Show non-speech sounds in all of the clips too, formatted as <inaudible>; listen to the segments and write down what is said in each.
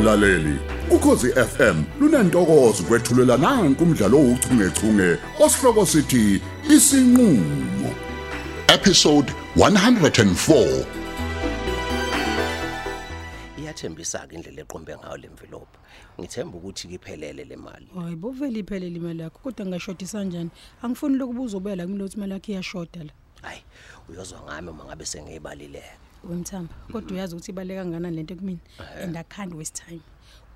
mlaleli. Ukhosi FM lunantokozo kwethulela nanku umdlalo ouchungechunge osihloko sithi isinqulo. Episode 104 iyathembisa ke indlela eqombe ngayo lemvilopha ngithemba ukuthi kiphelele le mali. Hayi bovela iphelele imali yakho kodwa ngingashodisa kanjani angifuni lokubuza ubuya la kumele ukuthi imali yakho iyashoda la. Hayi uyozwa ngami uma ngabe sengiyibalileke wemthamba kodwa uyazi ukuthi ibaleka kangakanani lento kumina and i can't waste time.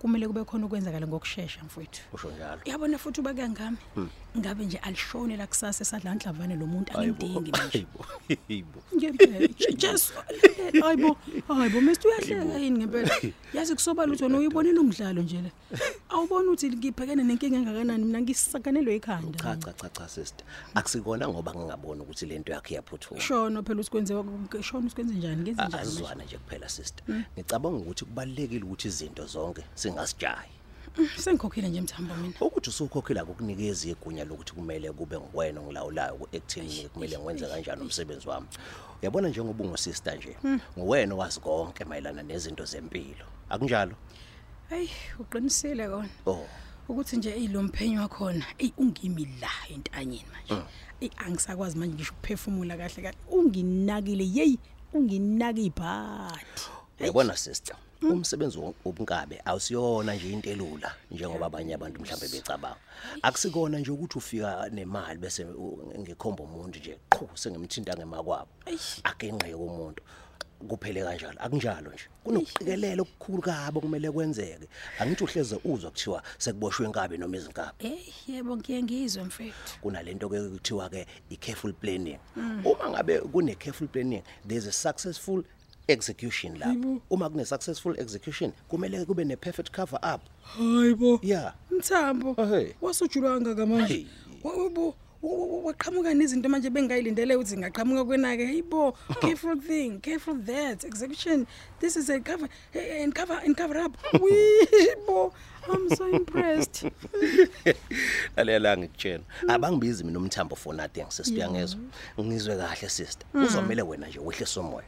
Kumele kube khona ukwenzakala ngokusheshsha mfowethu. Usho njalo. Uyabona futhi uba kuyangami ngabe nje alishone la kusasa esadla ndlavane lo muntu angimdingi manje? hayibo hayibo ngempela just hayibo hayibo mr uyahleka yini ngempela? Yazi kusoba lutho wena uyibonela umdlalo nje la awubona ukuthi ngiphekene nenkinga engakanani? Mina ngisakanelwe ikhanda. Cha cha cha cha sister. Akusikona ngoba ngingabona ukuthi lento yakhe iyaphuthuma. Shona phela usikwenze shona usikwenze njani? Ngenze A- njani? manje? azizwana nje kuphela sister. Ngicabanga ukuthi kubalekile ukuthi izinto zonke singasijayi sengikhokhile nje mthambo mina. Ukuthi usukhokhela ukukunikeza igunya lokuthi kumele kube ngiwena ngilawulayo ekuthini kumele ngiwenze kanjani umsebenzi wami? Uyabona njengoba ungosister nje nguwena owazi konke mayelana nezinto zempilo. Akunjalo? Hayi uqinisile kona. Oh. Ukuthi nje eyilomphenyo wakhona ey ungimi la entanyeni manje. Ey angisakwazi manje ngisho ukuphefumula kahle kahle. Unginakile hey unginaka ibhadi uyabona sister? Umsebenzi wo- wobunkabe awusiyona nje into elula njengoba abanye abantu mhlambe becabanga. Akusikona nje ukuthi ufika nemali bese u- ngikhomba umuntu nje qhu sengimthinta ngemakwabo. Akenqeke umuntu kuphele kanjalo. Akunjalo nje. Kunokuqikelela okukhulu kabo kumele kwenzeke. Angithi uhleze uzwa kuthiwa sekuboshwe inkabi noma izinkabi. Hey yebo ngiye ngizwe mfethu. Kunalento ke kuthiwa ke i-careful planning. Uma ngabe kune careful planning there's a successful execution la uma kune successful execution kumele kube ne perfect cover up. Hayibo. Yeah. Mthambo Ehhe. wasujulanga kamanje Hey. wabo waqhamuka nezinto manje bengayilindele ukuthi ngaqhamuka kwenake. Hayibo careful thing careful that. Execution this is a cover and cover and cover up. <laughs> Wibo i'm so impressed. <laughs> Lalela ngikutshela abangibizi mina umthambo for nothing sister uyangezwa? Ngizwe kahle sister. Kuzomela wena nje wehlise umoya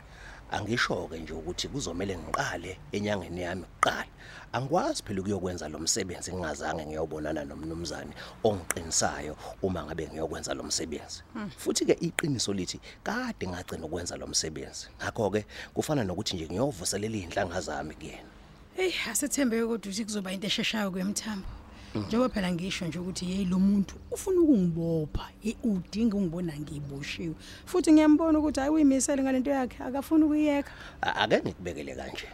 angisho ke nje ukuthi kuzomela ngiqale enyangeni yami kuqala. Angikwazi phela ukuyokwenza lo msebenzi ngingazange ngiyobonana nomnumzane ongiqinisayo uma ngabe ngiyokwenza lo msebenzi. Futhi ke iqiniso lithi kade ngagcina ukwenza lo msebenzi. Ngakho ke kufana nokuthi nje ngiyovuselela izinhlanga zami kuyena. Hey asethembeke kodwa ukuthi kuzoba into esheshayo kwemthambo njengoba phela ngisho nje ukuthi hey lo muntu ufuna ukungibopha hey udinga ungibona ngiboshiwe futhi ngiyambona ukuthi hayi uyimisele ngalento yakhe akafuni ukuyeka. A- ake ngikubekele kanje.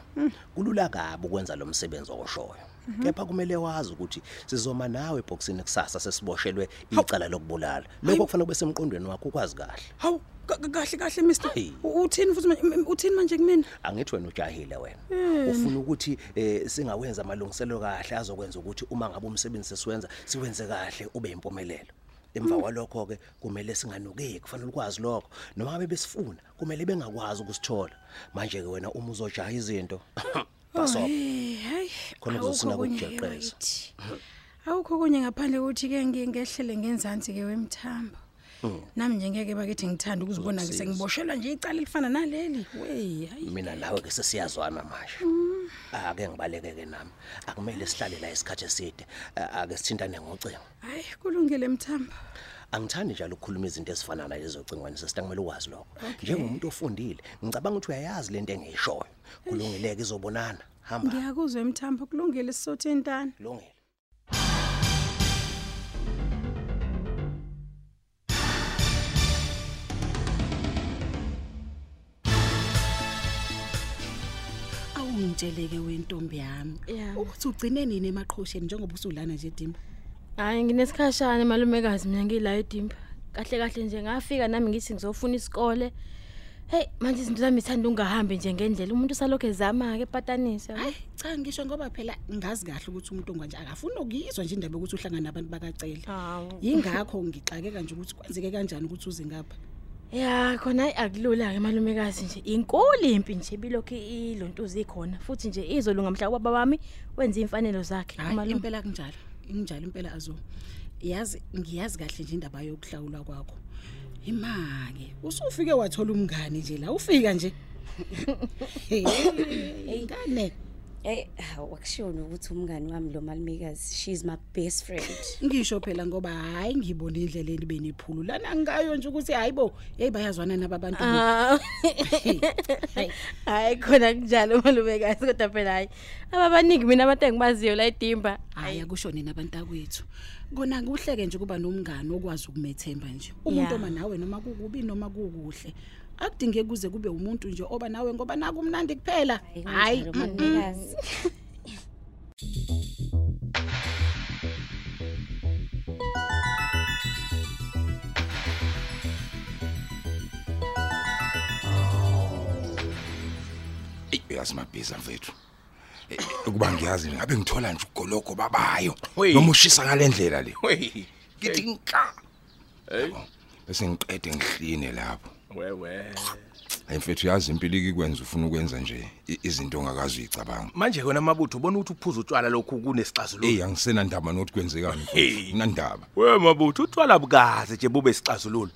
Kulula kabi ukwenza lo msebenzi oshoyo kepha kumele wazi ukuthi sizoma nawe eboxini kusasa sesiboshelwe icala lokubulala. Lokho kufanele kube semqondweni wakho ukwazi kahle. Hawu ka- ka- kahle kahle mister. Hey. U- uthini futhi manje- m- uthini manje kumina? Angithi wena ujahile wena. Ufuna ukuthi eh, singawenza amalungiselelo kahle azokwenza ukuthi uma ngabe umsebenzi sesiwenza siwenze kahle ube impumelelo emva kwalokho ke kumele singanukeki kufanele ukwazi lokho. Noma ngabe besifuna kumele bengakwazi ukusithola. Manje ke wena uma uzojaha izinto <coughs> basoba hey hayi Khona awukho kuzosina okunye ukujeqeza. ke wakithi. <coughs> awukho kunye ngaphandle ukuthi ke ngiye ngehlele ngenzansi ke wemthambo. Nami nje ngeke bakithi ngithanda ukuzibona ke Uzosiza. sengiboshelwa nje icala elifana naleli wey hayi. Mina nawe ke sesiyazwana manje ake ngibaleke ke nami. Akumele sihlale la isikhathi eside. A- ake sithintane ngocingo. Hayi kulungile mthambo. Angithandi njalo ukukhuluma izinto ezifana nalezo ocingweni sesitamele ukwazi lokho. Njengomuntu ofundile ngicabanga ukuthi uyayazi lento engiyishoyo. Kulungileke izobonana. Hamba. Ngiyakuzwa emthambo kulungile sisothintana. Kulungile. Awungitsheleke wentombi yami Yeah. ukuthi ugcine nini emaqhosheni njengoba usulana nje Dimba Hayi nginesikhashana malumekazi mina ngila edimba. Kahle kahle nje ngafika nami ngithi ngizofuna isikole. Hey manje izinto zami ithanda ungahambi nje ngendlela. Umuntu salokho ezama ke epatanisa. hayi cha ngisho ngoba phela ngazi kahle ukuthi umuntu onganje akafuni ukuyizwa nje indaba ukuthi uhlangana nabantu bakacela Hawu. yingakho ngixakeka nje ukuthi kwenzeke kanjani ukuthi uze ngapha Ya khona hayi akulula ke malumekazi nje. Inkulu impi nje bilokhu ilontuzi ikhona. Futhi nje izolunga mhla ubaba wami wenza imfanelo zakhe. hayi Umalume. impela kunjalo injalo impela azo yazi ngiyazi kahle nje indaba yokuhlawulwa kwakho imake usufike wathola umngani nje la ufika nje hey ngane Eh wakushona ukuthi umngani wami lo malumekazi she's my best friend. <laughs> ngisho phela ngoba hayi ngibona indlela elibe nephulu lana ngayo nje ukuthi hayibo hey bayazwana naba bantu Ah. Hayi khona kunjalo malumekazi kodwa phela hayi. Ababaningi mina abantu engibaziyo la eDimba. hayi akushone nabantu akwethu kona kuhleke nje kuba nomngani okwazi ukumethemba nje umuntu Yeah. oma nawe noma kukubi noma kukuhle akudingeki kuze kube umuntu nje oba nawe ngoba naku umnandi kuphela hayi Hayi malumekazi. Eyi uyazi mabhiza mfethu. Eh, Ukuba ngiyazi ngabe ngithola nje ugoloko babayo. Wey. Noma ushisa ngalendlela le. Wey. Ngithi nka. Hey. Bese ngiqede ngihline lapho. Wewe. Hayi mfethu yazi impilo ikwenza ufuna ukwenza nje i- izinto ongakazi uyicabanga. Manje kona mabutho ubona ukuthi uphuza utshwala lokhu kunesixazululo. Ey angisena ndaba nokuthi kwenzekani Hey. mfethu. Unandaba. We mabutho utshwala bukaze nje bube isixazululo.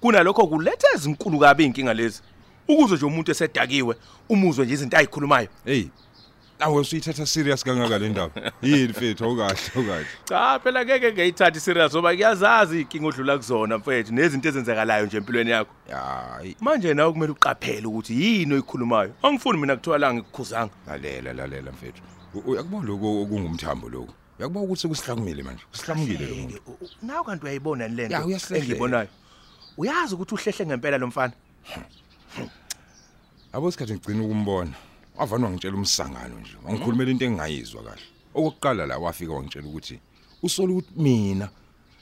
Kunalokho kuletha ezinkulu kabi inkinga lezi. Ukuze nje umuntu esedakiwe umuzwe nje izinto ayikhulumayo. Hey. Nawe usuyithatha serious kangaka le ndaba. Yini mfethu awukahle awukahle. Cha phela ngeke ngeyithatha serious ngoba kuyazazi inkinga odlula kuzona mfethu nezinto ezenzakalayo nje empilweni yakho. Hayi Manje nawe kumele uqaphele ukuthi yini oyikhulumayo. Angifuni mina kuthiwa la ngikukhuzanga. lalela lalela mfethu. U- Uyakubona lokho okungumthambo lokho. Uyakubona ukuthi sekusihlakumile manje. Sihlakumile lo muntu. Nawe kanti uyayibona Ya, lento uyasihlehlela. engiyibonayo. Uyazi ukuthi uhlehle ngempela lo mfana? Abo isikhathi ngicina ukumbona. Wavanwa ngitshela umsangano nje. Wangikhulumela into engingayizwa kahle. Okokuqala la wafika wangitshela ukuthi usola ukuthi mina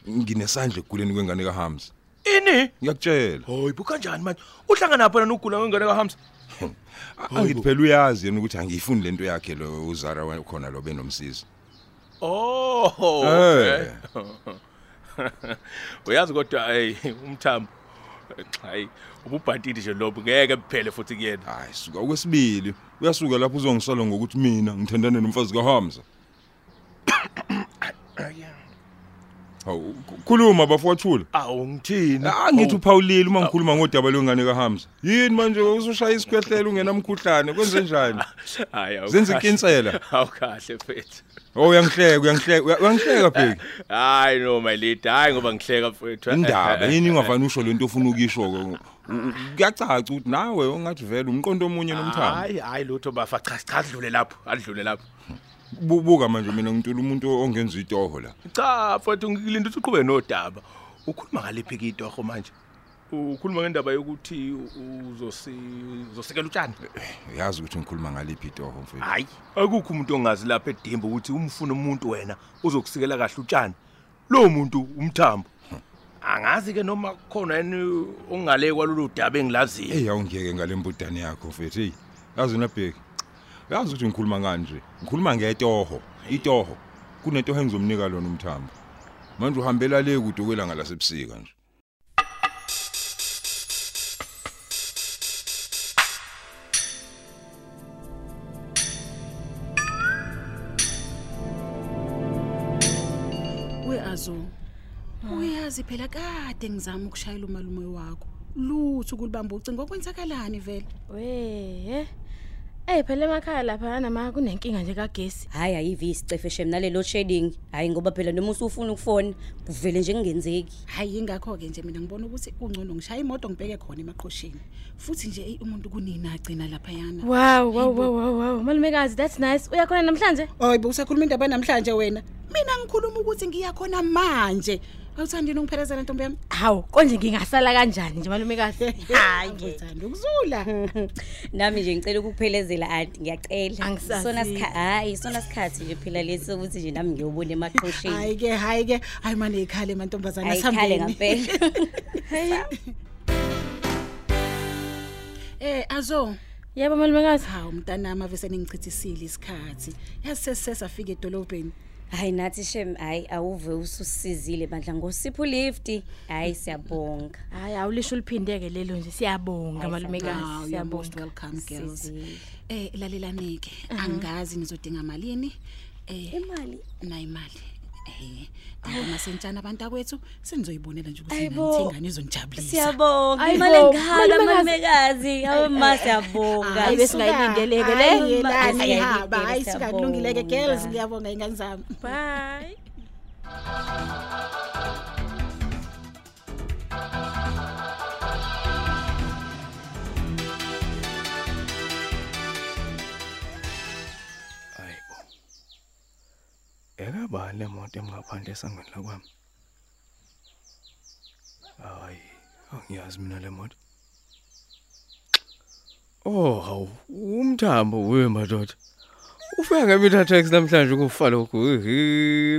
nginesandla ekuguleni kwengane kaHams. Ini? Ngiyakutshela. Hoyi bukanjani manje? Uhlangana lapha nokugula ngengane kaHams? <laughs> Angithi phela uyazi yena ukuthi angiyifuni lento yakhe lo uZara khona lo benomsizi. Oh. Eh. okay. <laughs> Uyazi kodwa hey umthambo. Hayi, ububhantili nje lobo ngeke kuphele futhi kuyena. Hayi suka okwesibili uyasuka lapho uzongisola ngokuthi mina ngithandana nomfazi kaHamza. Hawu khuluma bafowethula. Awu ngithini? Angithi uphawulile uma ngikhuluma ngodaba lwengane kaHamza. Yini manje usushaya isikhwehlelo ungenamkhuhlane kwenze njani? <laughs> Hayi Zenza ikinsela. <laughs> Awukahle mfethu. Oh uyangihleka uyangihleka uya- uyangihleka bheki. <laughs> Hayi no my lead, hayi ngoba ngihleka mfethu. Indaba yini ungavani usho lento ofuna ukisho ke. Kuyacaca ukuthi nawe ongathi vele umqondo omunye nomthambo. Hayi hayi lutho bafa cha cha adlule lapho, adlule lapho. Bu- Buka manje mina ngintula umuntu ongenza itoho la. Cha mfethu ngilinda ukuthi uqhube nodaba. Ukhuluma ngalephi kitoho manje? Ukhuluma ngendaba yokuthi uzosi uzosekela utshani? Uyazi ukuthi ngikhuluma ngaliphi itoho mfethu. Hayi, akukho umuntu ongazi lapha edimba ukuthi umfuna umuntu wena uzokusikela kahle utshani. Lo muntu umthambo. Angazi ke noma khona yini ongale kwalolu daba engilaziyo. Hey awungiyeke ngalembudane yakho mfethu. Hey. Yazi na bheki. Yazi ukuthi ngikhuluma kanje. Ngikhuluma ngetoho. Itoho. Kunetoho engizomnika lona umthambo. Manje uhambela le kude kwelanga lasebusika nje. weazo uyazi phela kade ngizama ukushayela umalume wakho lutho kulibamba ucingo kwenzakalani vele We. Eh phela emakhaya lapha nama kunenkinga nje kagesi. Hayi ayivi isicefe shem nalelo shedding. Hayi ngoba phela noma usufuna ukufona kuvele nje kungenzeki. hayi ingakho ke nje mina ngibona ukuthi kungcono ngishaya imoto ngibheke khona emaqhosheni futhi nje eyi, umuntu kunina agcina lapha yana Wow, wow, wow, wow, wow. Malumekazi, that's nice. Uyakhona namhlanje? Hayi busakhuluma indaba namhlanje wena. Mina ngikhuluma ukuthi ngiyakhona manje. Awuthandini ungiphelezela ntombi yami? Hawu, konje ngingasala kanjani nje malumekazi? <laughs> Hayi ke. ngithanda ukuzula. <laughs> Nami nje ngicela ukuphelezela anti ngiyacela. Angisazi. Sona sikhathi hayi sona sikhathi nje phela lesi ukuthi nje nami ngiyobona emaqhosheni. Hayi ke, hayi ke. Hayi manje ikhale mantombazana Ayikhale sihambeni. ngempela. <laughs> Eh azo. Yebo malumekazi. Hawu mntanami ave sengichithisile isikhathi. Yazi sesisafika edolobheni. Hayi nathi shem hayi awuve ususizile bandla ngosipho lift. Hayi siyabonga. Hayi awulisho uliphindeke lelo nje. Siyabonga Hayi, malumekazi. Hawu you're most Siyabonga. welcome girls. Sizile. Eh lalelanike. Angazi nizodinga malini? Eh Imali na imali. Eh, ngiyabona sentshana abantu akwethu senizoyibonela nje ukuthi Ayibo. nanithengane izonijabulisa. Siyabonga. Ayibo, Imalenghala malumekazi. malumekazi. Hawe ma siyabonga. Hayi, besingayilindeleke le. Hayi, Ma- lani Siyayilindele, haba, hayi singakulungileke girls siyabonga. ngiyabonga ingane zami. Bye. Ekaba le moto emngaphandle esangweni lakwami. Hayi, angiyazi mina le moto. Oh, hawu, umthambo wemadoda. Ufika ngemitha tax namhlanje kufa lokhu.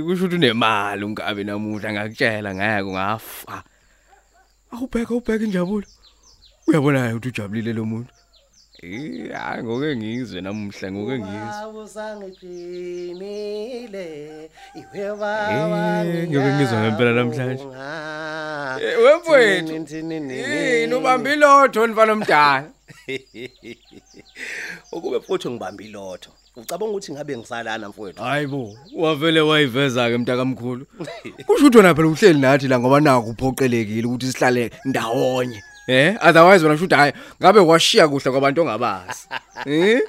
Kusho ukuthi unemali ungabe namuhla ngakutshela ngeke ungafa. Awubheka ubheka injabulo. Uyabona ukuthi ujabulile lo muntu. Eh, hayi ngoke ngizwe namuhla ngoke ngizwe. Awusangiqinile iwe Eh, ngiyoke ngizwa ngempela namhlanje. Eh, wemfowethu. Yini ubamba ilotho mfana omdala? <laughs> Ukube futhi ngibamba ilotho. Ucabanga ukuthi ngabe ngisalana mfowethu? Hayibo, wavele wayiveza ke mntakamkhulu. <laughs> Kusho ukuthi wena phela uhleli nathi la ngoba naku uphoqelekile ukuthi sihlale ndawonye. Eh, otherwise wena should hayi ngabe washiya kuhle kwabantu ongabazi. Eh?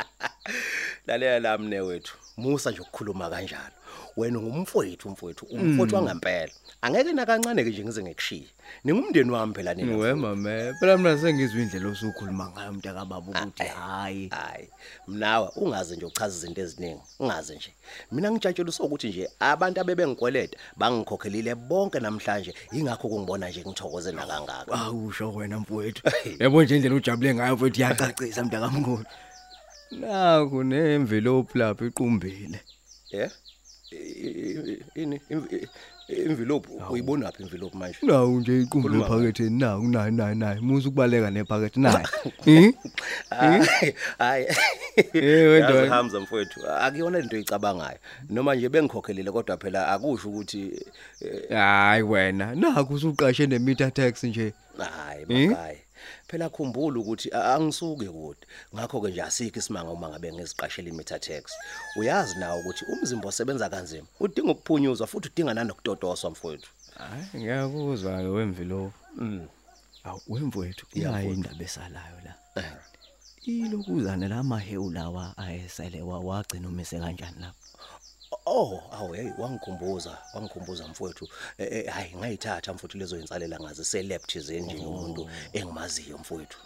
<laughs> Lalela lami newethu. Musa nje ukukhuluma kanjalo. Wena ngumfowethu mfowethu, umfowethu wangempela. Angeke nakancane ke nje ngize ngikushiye. Ningumndeni wami phela nina. We mama, phela mina sengizwe indlela osukhuluma ngayo mntakababa ukuthi hayi. Hayi, mnawe ungaze nje uchaza izinto eziningi. Ungaze nje. Mina ngitshatsheliswa ukuthi nje abantu abebengikweleta bangikhokhelile bonke namhlanje, ingakho kungibona nje ngithokoze nakangaka. Awusho wena mfowethu. <laughs> Yabo nje indlela ujabule ngayo mfowethu iyacacisa mntakamkhulu. Naku nemvelope lapha iqumbile. Yeah. Ini envelope uyibona lapha envelope manje? Nawu nje iqumbu Khuluma ephaketheni nawu nayi nayi nayi musa ukubaleka nephakethe nayi. <laughs> Eh? Hayi, hayi. Eh, wena. Yazi Hamza mfowethu, akuyona into oyicabangayo. Noma nje bengikhokhelile kodwa phela akusho ukuthi eh, Hayi wena, naku usuqashe nemeter tax nje. hayi Eh? Phela khumbula ukuthi angisuke kude. Ngakho ke nje asikho isimanga uma ngabe ngiziqashela imeter tax. Uyazi nawe ukuthi umzimba osebenza kanzima udinga ukuphunyuzwa futhi udinga nanokutotoswa mfowethu. Hayi ngiyakuzwa ke wemvilo. Mm. Awu inayo mfowethu. indaba esalayo la. Ilokuzana lamahewu lawa ayesele wagcina umise kanjani lapho. Oh, awu hey wangikhumbuza, wangikhumbuza mfowethu. Eh, eh, hayi ngayithatha mfowethu lezo insalela ngazi selab thizeni nje umuntu engimaziyo mfowethu.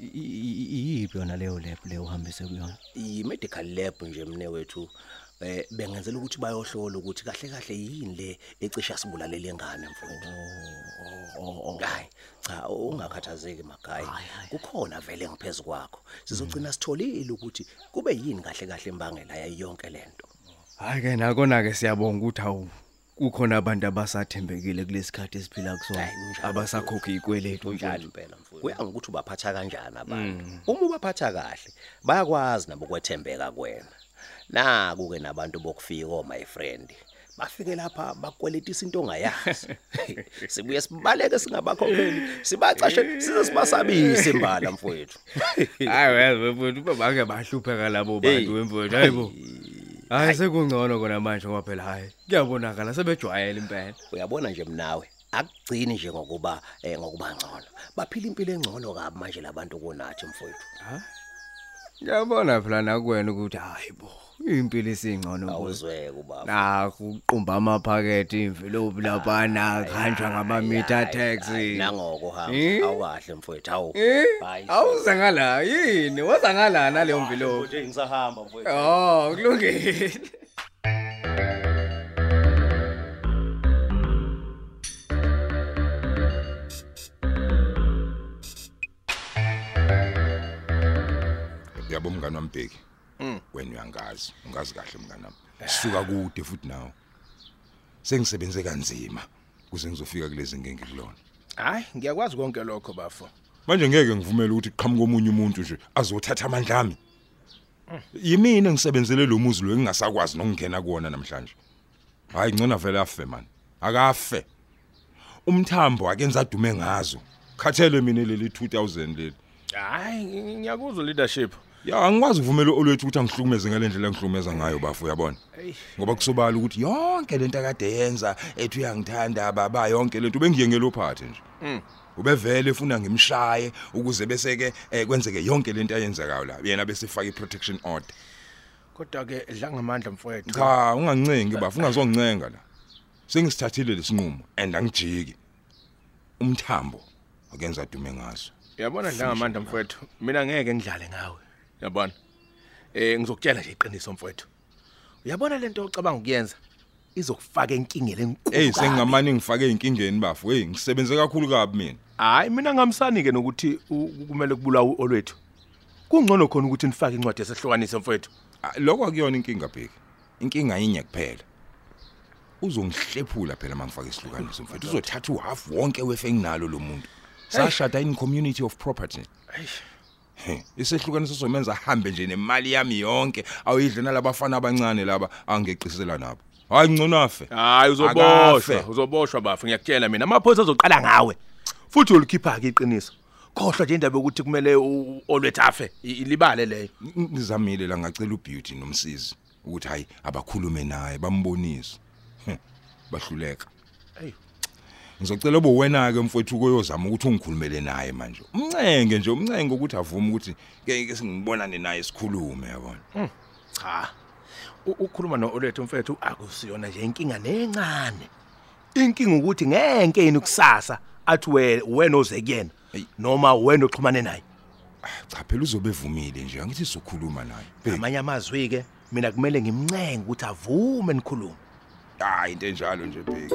Iyiphi yona leyo lab leyo uhambise kuyona? I medical lab nje mne wethu eh bengenzela ukuthi bayohlola ukuthi kahle kahle yini le ecisha sibulalele ingane mfowethu. Oh, hayi cha ungakhathazeki magayi. Kukhona vele ngiphezulu kwakho. Sizogcina sitholile ukuthi kube yini kahle kahle imbangela yayo yonke lento. Hayi ke nakona ke siyabonga ukuthi awu kukhona abantu abasathembekile kulesikhathi esiphila kusona izikweletu kunjalo njalo. impela mfowethu. Kuya ngokuthi ubaphatha kanjani abantu? Uma ubaphatha kahle bayakwazi nabo kwethembeka kuwena naku ke nabantu bokufika oh my friend bafike lapha bakweletisa into ongayazi. <laughs> Sibuye sibaleke singabakhokheli sibacashe size sibasabise imbala mfowethu. Hayi wena wemfowethu babake bahlupheka labo bantu wemfowethu hayibo. Hayi sekungcono kona manje ngoba phela hayi kuyabonakala sebejwayele impela. uyabona nje mnawe akugcini nje ngokuba eh, ngokuba ngcono. Baphila impilo engcono kabi manje labantu kunathi mfowethu. Ngiyabona phela nakuwena ukuthi hayibo impilo isingcono mfowethu. awuzweke ubaba Naku uqumba amaphakethe imvelope lapha nakhanjwa ngama-meter tax. nangoko hamba Eh? awukahle mfowethu awu Eh? Hayi, Awuza ngala yini? Waza ngala naleyo mvelope. nje ngisahamba mfowethu Oh, kulungile. Mngani wambheki. Wena uyangazi, ungazi kahle mngani wami. Sisuka kude futhi nawe. Sengisebenze kanzima kuze ngizofika kulezi ngeke kulona. Hayi, ngiyakwazi konke lokho bafo. Manje ngeke ngivumele ukuthi qhamuke omunye umuntu nje azothatha amandla ami. Yimina engisebenzele lo muzi lo engingasakwazi nokungena kuona namhlanje. Hayi ngcona vele afe man. Akafe. Umthambo akenza adume ngazo. Khathele mina leli 2000 leli. Hayi, ngiyakuzwa leadership. Ya angikwazi ukuvumela olwethu ukuthi angihlukumeze ngalendlela engihlukumeza ngayo bafu uyabona? Ngoba kusobala ukuthi yonke lento akade yenza ethi uyangithanda baba yonke lento bengiyengelo phathe nje. Ubevele efuna ngimshaye ukuze bese ke eh, kwenzeke yonke lento ayenzekayo la. Yena bese faka iprotection order. Kodwa ke dla ngamandla mfowethu. Cha ungancengi bafu ungazoncenga la. Sengisithathile lesinqumo and angijiki. Umthambo akenza dume ngaso. Uyabona dla ngamandla mfowethu. Mina ngeke ngidlale ngawe. Yabona. Eh ngizokutshela nje iqiniso mfowethu. Uyabona lento ocabanga ukuyenza? Izokufaka enkingeni enkulu hey kabi. sengingamani ngifake inkingeni bafu. Hey ngisebenze kakhulu kabi mina. Hayi mina ngamsani ke nokuthi u- kumele kubulawa olwethu. Kungcono khona ukuthi nifake incwadi yasehlukanise mfowethu. Ah, lokho akuyona inkinga bheki. Inkinga yinye kuphela. Uzongihlephula phela mangifaka isihlukaniso mfethu uzothatha uhalf wonke wefe enginalo lo muntu. Sashada in community of property. He, isehlukaniso somenza ahambe nje nemali yami yonke awuyidle nalabafana abancane laba angeqisela nabo. Hayi ngcono afe. Hayi uzoboshwa Akafe. uzoboshwa bafu ngiyakutshela mina. Amaphoyisa azoqala ngawe. Futhi ulikhipha ke iqiniso. Khohlwa nje indaba yokuthi kumele u- olwethu afe i- ilibale leyo. Ngizamile la ngacela ubeauty nomsizi ukuthi hayi abakhulume naye bambonise. Heh, bahluleka. Eyi. Ngizocela bo wena ke mfowethu koyozama ukuthi ungikhulumele naye manje. Umncenge nje umncenge ukuthi avume ukuthi ke ke singibonane naye sikhulume yabona? Cha. U- ukukhuluma no-olwethu mfethu akusiyona nje inkinga nencane. Inkinga ukuthi ngenke yini kusasa athi we- wena oze kuyena Eyi. noma wena oxhumane naye. Cha phela uzobe evumile nje angithi sizokhuluma naye. Bheki, amanye amazwi-ke mina kumele ngimncenge ukuthi avume nikhulume. Hayi into enjalo nje bheki.